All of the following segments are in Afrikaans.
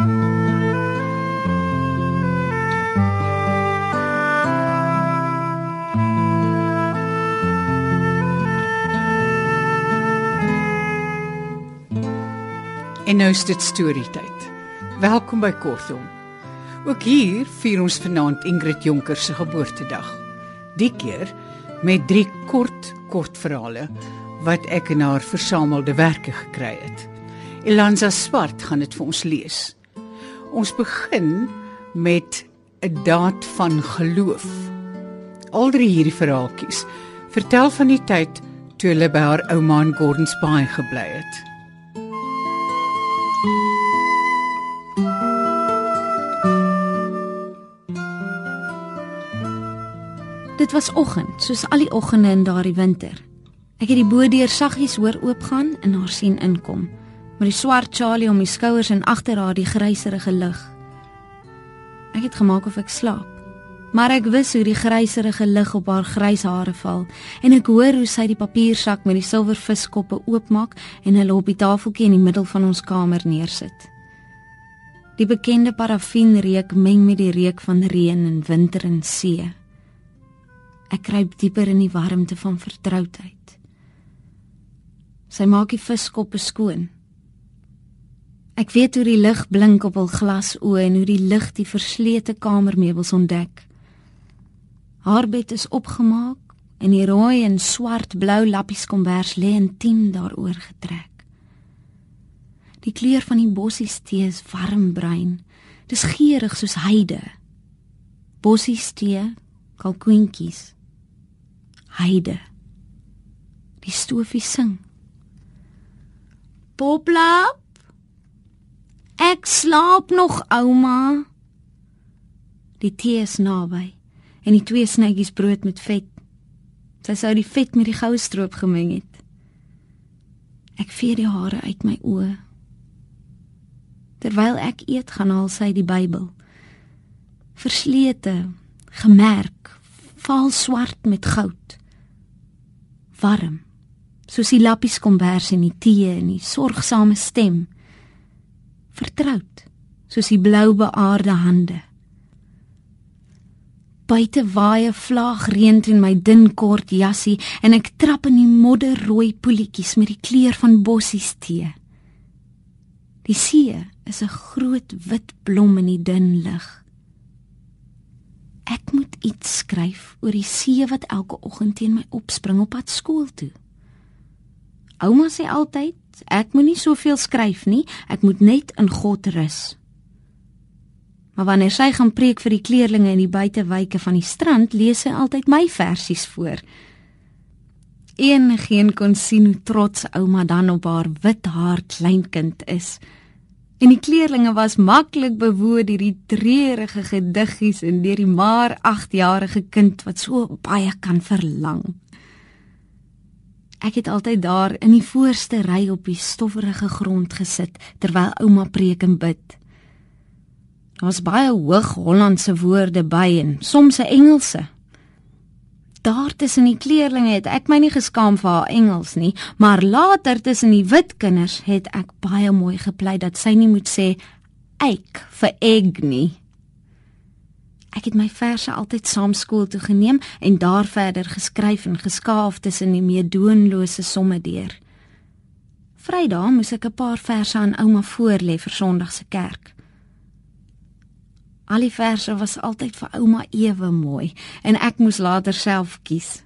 En nou is dit storietyd. Welkom by Kortom. Ook hier vier ons vanaand Ingrid Jonker se geboortedag. Die keer met drie kort kortverhale wat ek in haar versamelde werke gekry het. Elanza Swart gaan dit vir ons lees. Ons begin met 'n daad van geloof. Al drie hierdie verhaaltjies vertel van die tyd toe hulle by haar ouma in Gordons Bay gebly het. Dit was oggend, soos al die oggende in daardie winter. Ek het die bodeur saggies hoor oopgaan en haar sien inkom, met die swart Charlie om die skouers en agter haar die gryserige lig. Ek het gemaak of ek slaap, maar ek wis hoe die gryserige lig op haar grys hare val en ek hoor hoe sy die papiersak met die silwer viskoppe oopmaak en hulle op die tafeltjie in die middel van ons kamer neersit. Die bekende parafienreuk meng met die reuk van reën en winter en see. Ek kruip dieper in die warmte van vertroudheid. Sy maak die viskoppe skoon. Ek weet hoe die lig blink op hul glasoë en hoe die lig die verslete kamermeubels ontdek. Haar bed is opgemaak en die rooi en swart-blou lappies kombers lê intiem daaroor getrek. Die kleur van die bossies tee is warmbruin. Dis geurig soos heide. Bossies tee, kalkoentjies heide. Die stofie sing. Poplap. Ek slaap nog, ouma. Die tee is naby en die twee snytjies brood met vet. Sy sou die vet met die goue stroop gemeng het. Ek vee die hare uit my oë. Terwyl ek eet, gaan haal sy die Bybel. Verslete, gemerk, vaal swart met goud warm soos die lappies kombers en die tee en die sorgsame stem vertroud soos die blou beaarde hande. Buite waai 'n vlaag reën teen my dun kort jassie en ek trap in die modderrooi poeltjies met die kleur van bossies tee. Die see is 'n groot wit blom in die dun lig Ek moet iets skryf oor die see wat elke oggend teen my opspring op pad skool toe. Ouma sê altyd, ek moenie soveel skryf nie, ek moet net in God rus. Maar wanneer sy gaan preek vir die kleerlinge in die buitewyke van die strand, lees sy altyd my versies voor. Een geen kon sien hoe trots ouma dan op haar wit haar kleinkind is. En die kleerlinge was maklik bewoed deur die treurige gediggies en deur die maar 8-jarige kind wat so baie kan verlang. Ek het altyd daar in die voorste ry op die stofferige grond gesit terwyl ouma preek en bid. Daar was baie hoog Hollandse woorde by en soms 'n Engelse daar tussen die kleerlinge het ek my nie geskaam vir haar Engels nie, maar later tussen die wit kinders het ek baie mooi gepleit dat sy nie moet sê ek vir egg nie. Ek het my verse altyd saam skool toe geneem en daar verder geskryf en geskaaf tussen die meedoenlose somme deur. Vrydag moes ek 'n paar verse aan ouma voorlê vir Sondag se kerk. Al die verse was altyd vir ouma ewe mooi en ek moes later self kies.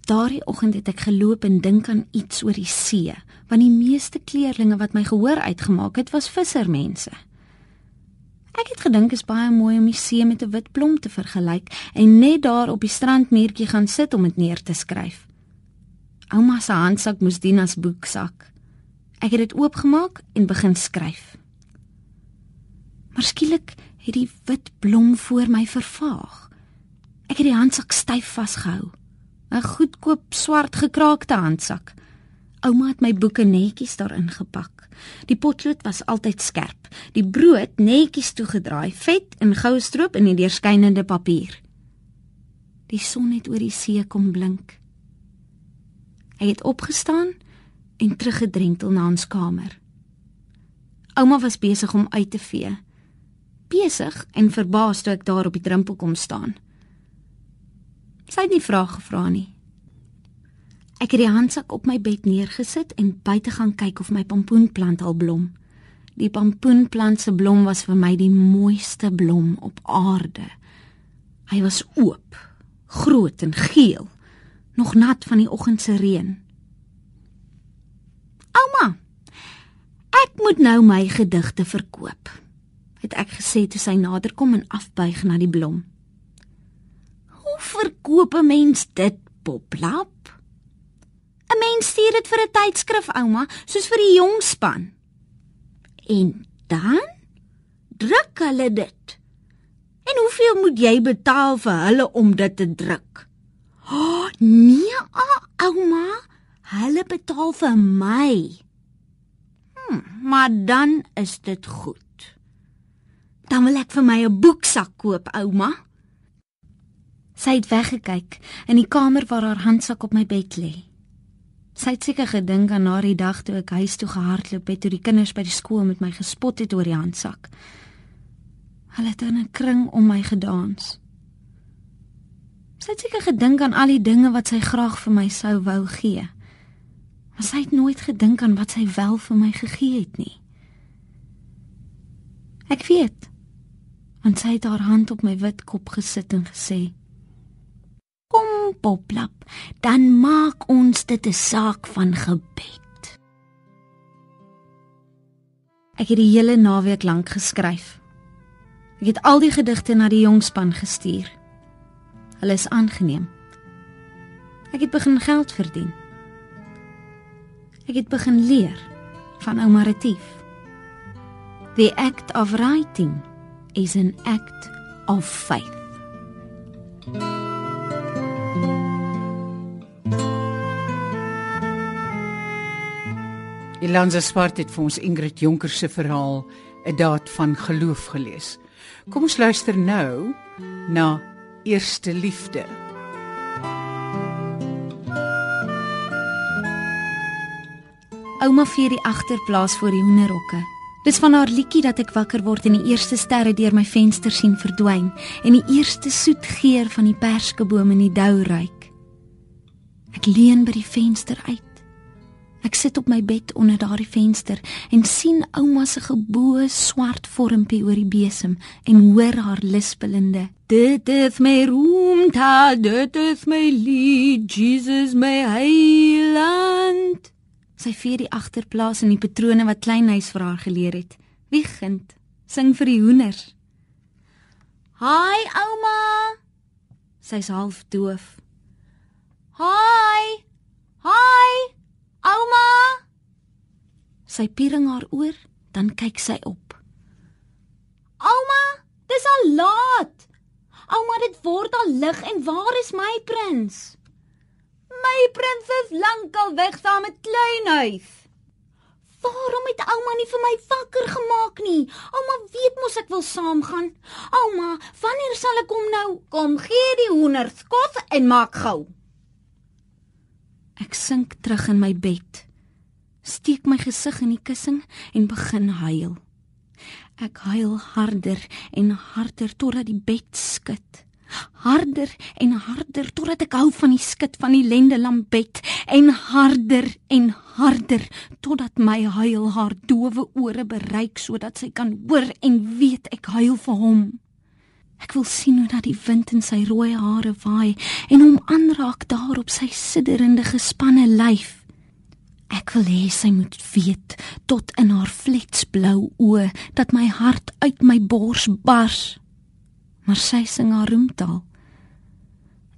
Daardie oggend het ek geloop en dink aan iets oor die see, want die meeste kleerlinge wat my gehoor uitgemaak het, was vissermense. Ek het gedink is baie mooi om die see met 'n wit blom te vergelyk en net daar op die strandmuurtjie gaan sit om dit neer te skryf. Ouma se handsak moes dien as boeksak. Ek het dit oopgemaak en begin skryf. Maar skielik het die wit blom voor my vervaag. Ek het die handsak styf vasgehou. 'n Goedkoop swart gekraakte handsak. Ouma het my boeke netjies daarin gepak. Die potlood was altyd skerp. Die brood netjies toegedraai, vet en goue stroop in die deurskynende papier. Die son het oor die see kom blink. Hy het opgestaan en teruggedrentel na ons kamer. Ouma was besig om uit te vee. Besig en verbaas toe ek daar op die drempel kom staan. Sy het nie vrae gevra nie. Ek het die handsak op my bed neergesit en buite gaan kyk of my pompoenplant al blom. Die pompoenplant se blom was vir my die mooiste blom op aarde. Hy was oop, groot en geel, nog nat van die oggend se reën. Ouma, ek moet nou my gedigte verkoop, het ek gesê toe sy naderkom en afbuig na die blom. Hoe verkoop 'n mens dit, Poplap? Stuur dit vir 'n tydskrif, ouma, soos vir die jong span. En dan druk hulle dit. En hoeveel moet jy betaal vir hulle om dit te druk? Oh, nee, ouma, hulle betaal vir my. Hm, maar dan is dit goed. Dan wil ek vir my 'n boeksak koop, ouma. Sy het weggekyk in die kamer waar haar handsak op my bed lê. Sy het seker gedink aan na die dag toe ek huis toe gehardloop het toe die kinders by die skool met my gespot het oor die handsak. Hulle het in 'n kring om my gedans. Sy het seker gedink aan al die dinge wat sy graag vir my sou wou gee. Maar sy het nooit gedink aan wat sy wel vir my gegee het nie. Ek weet. Want sy het haar hand op my wit kop gesit en gesê: Poplap, dan maak ons dit 'n saak van gebed. Ek het die hele naweek lank geskryf. Ek het al die gedigte na die jongspan gestuur. Hulle is aangeneem. Ek het begin geld verdien. Ek het begin leer van ouma Retief. The act of writing is an act of faith. Elanza Swart het vir ons Ingrid Jonker se verhaal 'n daad van geloof gelees. Kom ons luister nou na Eerste Liefde. Ouma vier die agterplaas voor die hoenderhokke. Dis van haar liedjie dat ek wakker word en die eerste sterre deur my venster sien verdwyn en die eerste soet geur van die perskeboom in die dou ruik. Ek leun by die venster uit. Ek sit op my bed onder daardie venster en sien ouma se geboue swart vormpie oor die besem en hoor haar lispelende: Dit is my room, ta, dit is my lied, Jesus my heiland. Sy vee die agterplaas in die patrone wat kleinhuis vir haar geleer het. Wiegend sing vir die hoenders. Haai ouma. Sy's half doof. Haai. Haai. Ouma! Sy piering haar oor, dan kyk sy op. Ouma, dis al laat. Ouma, dit word al lig en waar is my prins? My prins is lankal weg saam met Kleinhuis. Waarom het ouma nie vir my wakker gemaak nie? Ouma weet mos ek wil saamgaan. Ouma, wanneer sal ek kom nou? Kom gee die hoenders kos en maak gou. Ek sink terug in my bed. Steek my gesig in die kussing en begin huil. Ek huil harder en harder totdat die bed skud. Harder en harder totdat ek hou van die skud van die lendelambed en harder en harder totdat my huil haar dowe ore bereik sodat sy kan hoor en weet ek huil vir hom. Ek wil sien hoe dat die wind in sy rooi hare waai en hom aanraak daar op sy sidderende gespanne lyf. Ek wil hê sy moet weet tot in haar fletsblou oë dat my hart uit my bors bars. Maar sy sing haar roemtaal.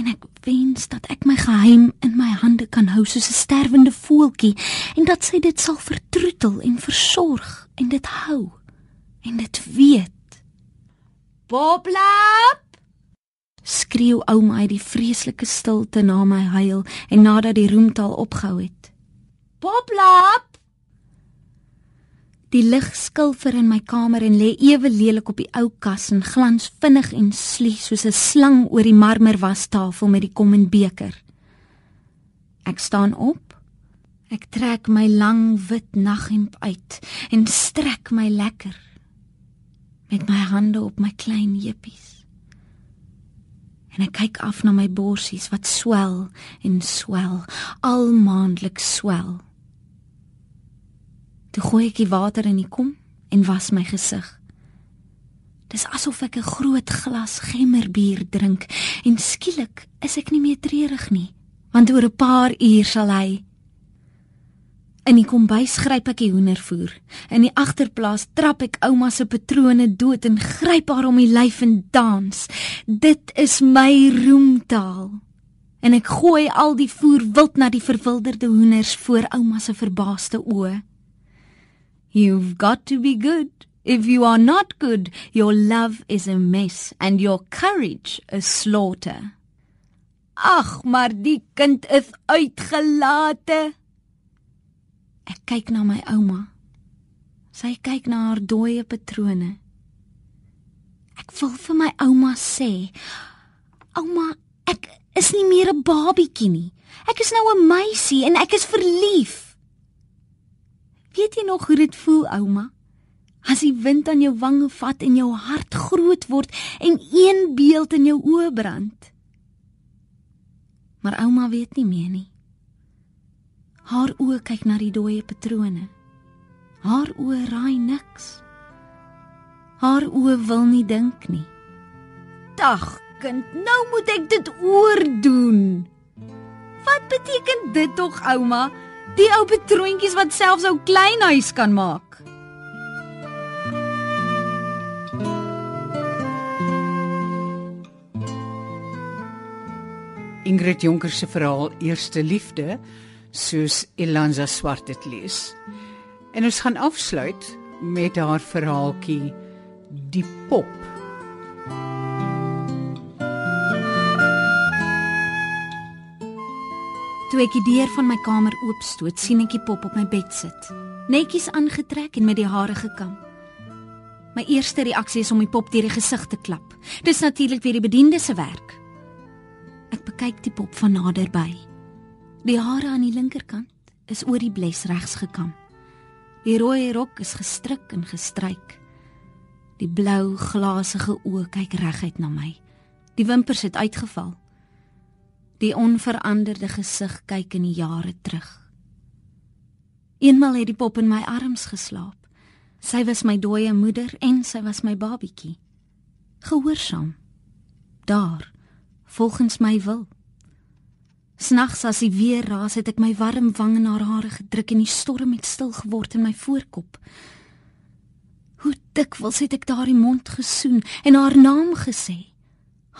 En ek wens dat ek my geheim in my hande kan hou soos 'n sterwende voeltjie en dat sy dit sal vertroetel en versorg en dit hou en dit weet. Poplap! Skreeu ouma uit die vreeslike stilte na my huil en nadat die roemtaal opgehou het. Poplap! Die lig skilfer in my kamer en lê ewe lelik op die ou kas en glans vinnig en slie soos 'n slang oor die marmer wastafel met die kom en beker. Ek staan op. Ek trek my lang wit naghemp uit en strek my lekker met my hande op my klein jeppies. En ek kyk af na my borsies wat swel en swel, al maandeliks swel. Toe gooi ek die water in die kom en was my gesig. Dis asof ek 'n groot glas gemmerbier drink en skielik is ek nie meer treurig nie, want oor 'n paar uur sal hy In die kombuis gryp ek die hoendervoer. In die agterplaas trap ek ouma se patrone dood en gryp haar om die lyf en dans. Dit is my roemtaal. En ek gooi al die voer wild na die verwilderde hoenders voor ouma se verbaasde oë. You've got to be good. If you are not good, your love is a mess and your courage a slaughter. Ag, maar die kind is uitgelate. Ek kyk na my ouma. Sy kyk na haar dooie patrone. Ek wil vir my ouma sê, "Ouma, ek is nie meer 'n babietjie nie. Ek is nou 'n meisie en ek is verlief." Weet jy nog hoe dit voel, ouma? As die wind aan jou wange vat en jou hart groot word en een beeld in jou oë brand. Maar ouma weet nie meer nie. Haar oë kyk na die dooie patrone. Haar oë raai niks. Haar oë wil nie dink nie. Dag, kind, nou moet ek dit oordoen. Wat beteken dit tog, ouma? Die ou patroontjies wat selfs ou klein huis kan maak. Ingrid Jonker se verhaal Eerste Liefde soos Elanza Swart dit lees. En ons gaan afsluit met haar verhaaltjie Die pop. Toe ek die deur van my kamer oopstoot, sien ek die pop op my bed sit, netjies aangetrek en met die hare gekam. My eerste reaksie is om die pop deur die gesig te klap. Dis natuurlik weer die bediende se werk. Ek bekyk die pop van naderby. Die hare aan die linkerkant is oor die bles regs gekam. Die rooi rok is gestrik en gestryk. Die blou glasige oë kyk reguit na my. Die wimpers het uitgeval. Die onveranderde gesig kyk in die jare terug. Eenmal het die pop in my arms geslaap. Sy was my dooie moeder en sy was my babietjie. Gehoorsaam. Daar, volgens my wil. Snags as die weer raas, het ek my warm wang in haar hare gedruk en die storm het stil geword in my voorkop. Hoe dikwels het ek daardie mond gesoen en haar naam gesê,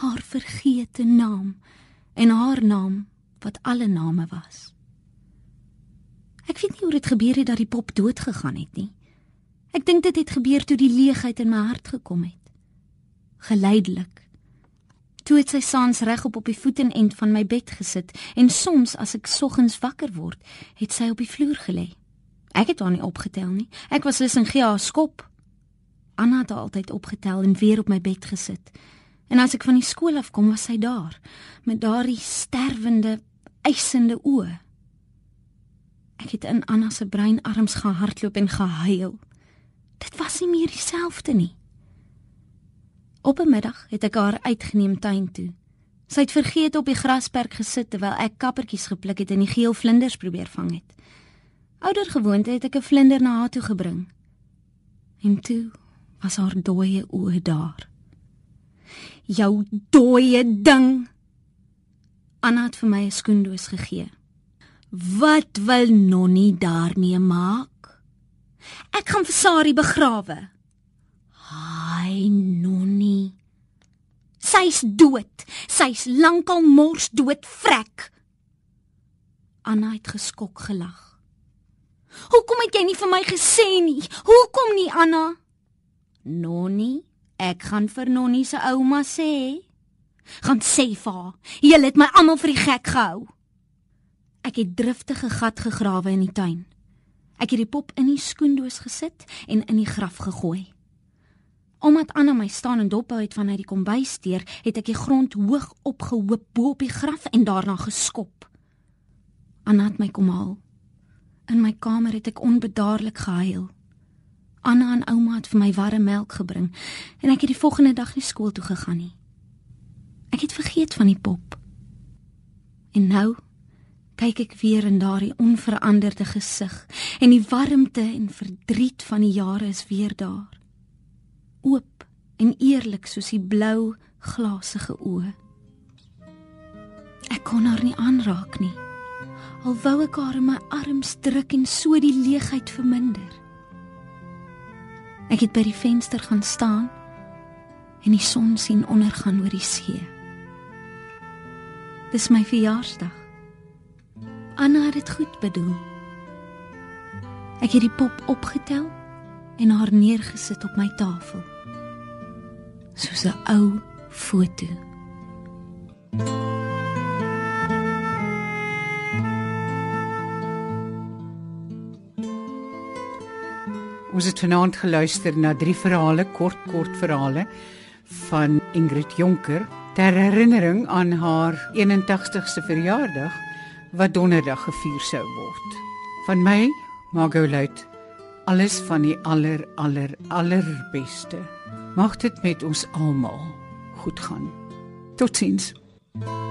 haar vergete naam en haar naam wat alle name was. Ek weet nie hoe dit gebeur het dat die pop dood gegaan het nie. Ek dink dit het gebeur toe die leegheid in my hart gekom het. Geleidelik Toe het sy saans regop op die voetenend van my bed gesit en soms as ek soggens wakker word, het sy op die vloer gelê. Ek het haar nie opgetel nie. Ek was lus en gee haar skop. Anna het altyd opgetel en weer op my bed gesit. En as ek van die skool af kom, was sy daar met daardie sterwende, eisende oë. Ek het in Anna se brein arms gehardloop en gehuil. Dit was nie meer dieselfde nie. Op 'n middag het ek haar uitgeneem tuin toe. Sy het vergeet op die grasperk gesit terwyl ek kappertjies gepluk het en die geel vlinders probeer vang het. Ouder gewoonte het ek 'n vlinder na haar toe gebring. En toe was haar dooie oë daar. Jou dooie ding. Anna het vir my 'n skoendoos gegee. Wat wil Nonnie daarmee maak? Ek gaan vir Sari begrawe. Ai, nonnie. Sy's dood. Sy's lankal mors dood vrek. Anna het geskok gelag. Hoekom het jy nie vir my gesê nie? Hoekom nie, Anna? Nonnie, ek gaan vir Nonnie se ouma sê. Gaan sê vir haar, jy het my almal vir die gek gehou. Ek het driftige gat gegrawe in die tuin. Ek het die pop in die skoendoos gesit en in die graf gegooi. Omdat Anna my staan en dophou het vanuit die kombuisdeur, het ek die grond hoog opgehoop bo op die graf en daarna geskop. Anna het my kom haal. In my kamer het ek onbedaarlik gehuil. Anna en ouma het vir my warm melk gebring en ek het die volgende dag nie skool toe gegaan nie. Ek het vergeet van die pop. En nou kyk ek weer in daardie onveranderde gesig en die warmte en verdriet van die jare is weer daar. Oop en eerlik soos die blou glasige oë. Ek kon haar nie aanraak nie. Al wou ek haar in my arms druk en so die leegheid verminder. Ek het by die venster gaan staan en die son sien ondergaan oor die see. Dis my verjaarsdag. Anna het dit goed bedoel. Ek het die pop opgetel en haar neergesit op my tafel. Soos 'n ou foto. Ons het vanaand geluister na drie verhale, kort kort verhale van Ingrid Jonker ter herinnering aan haar 81ste verjaardag wat donderdag gevier sou word. Van my, Margot Luit, alles van die aller aller allerbeste. Mag dit met ons almal goed gaan. Totsiens. thank you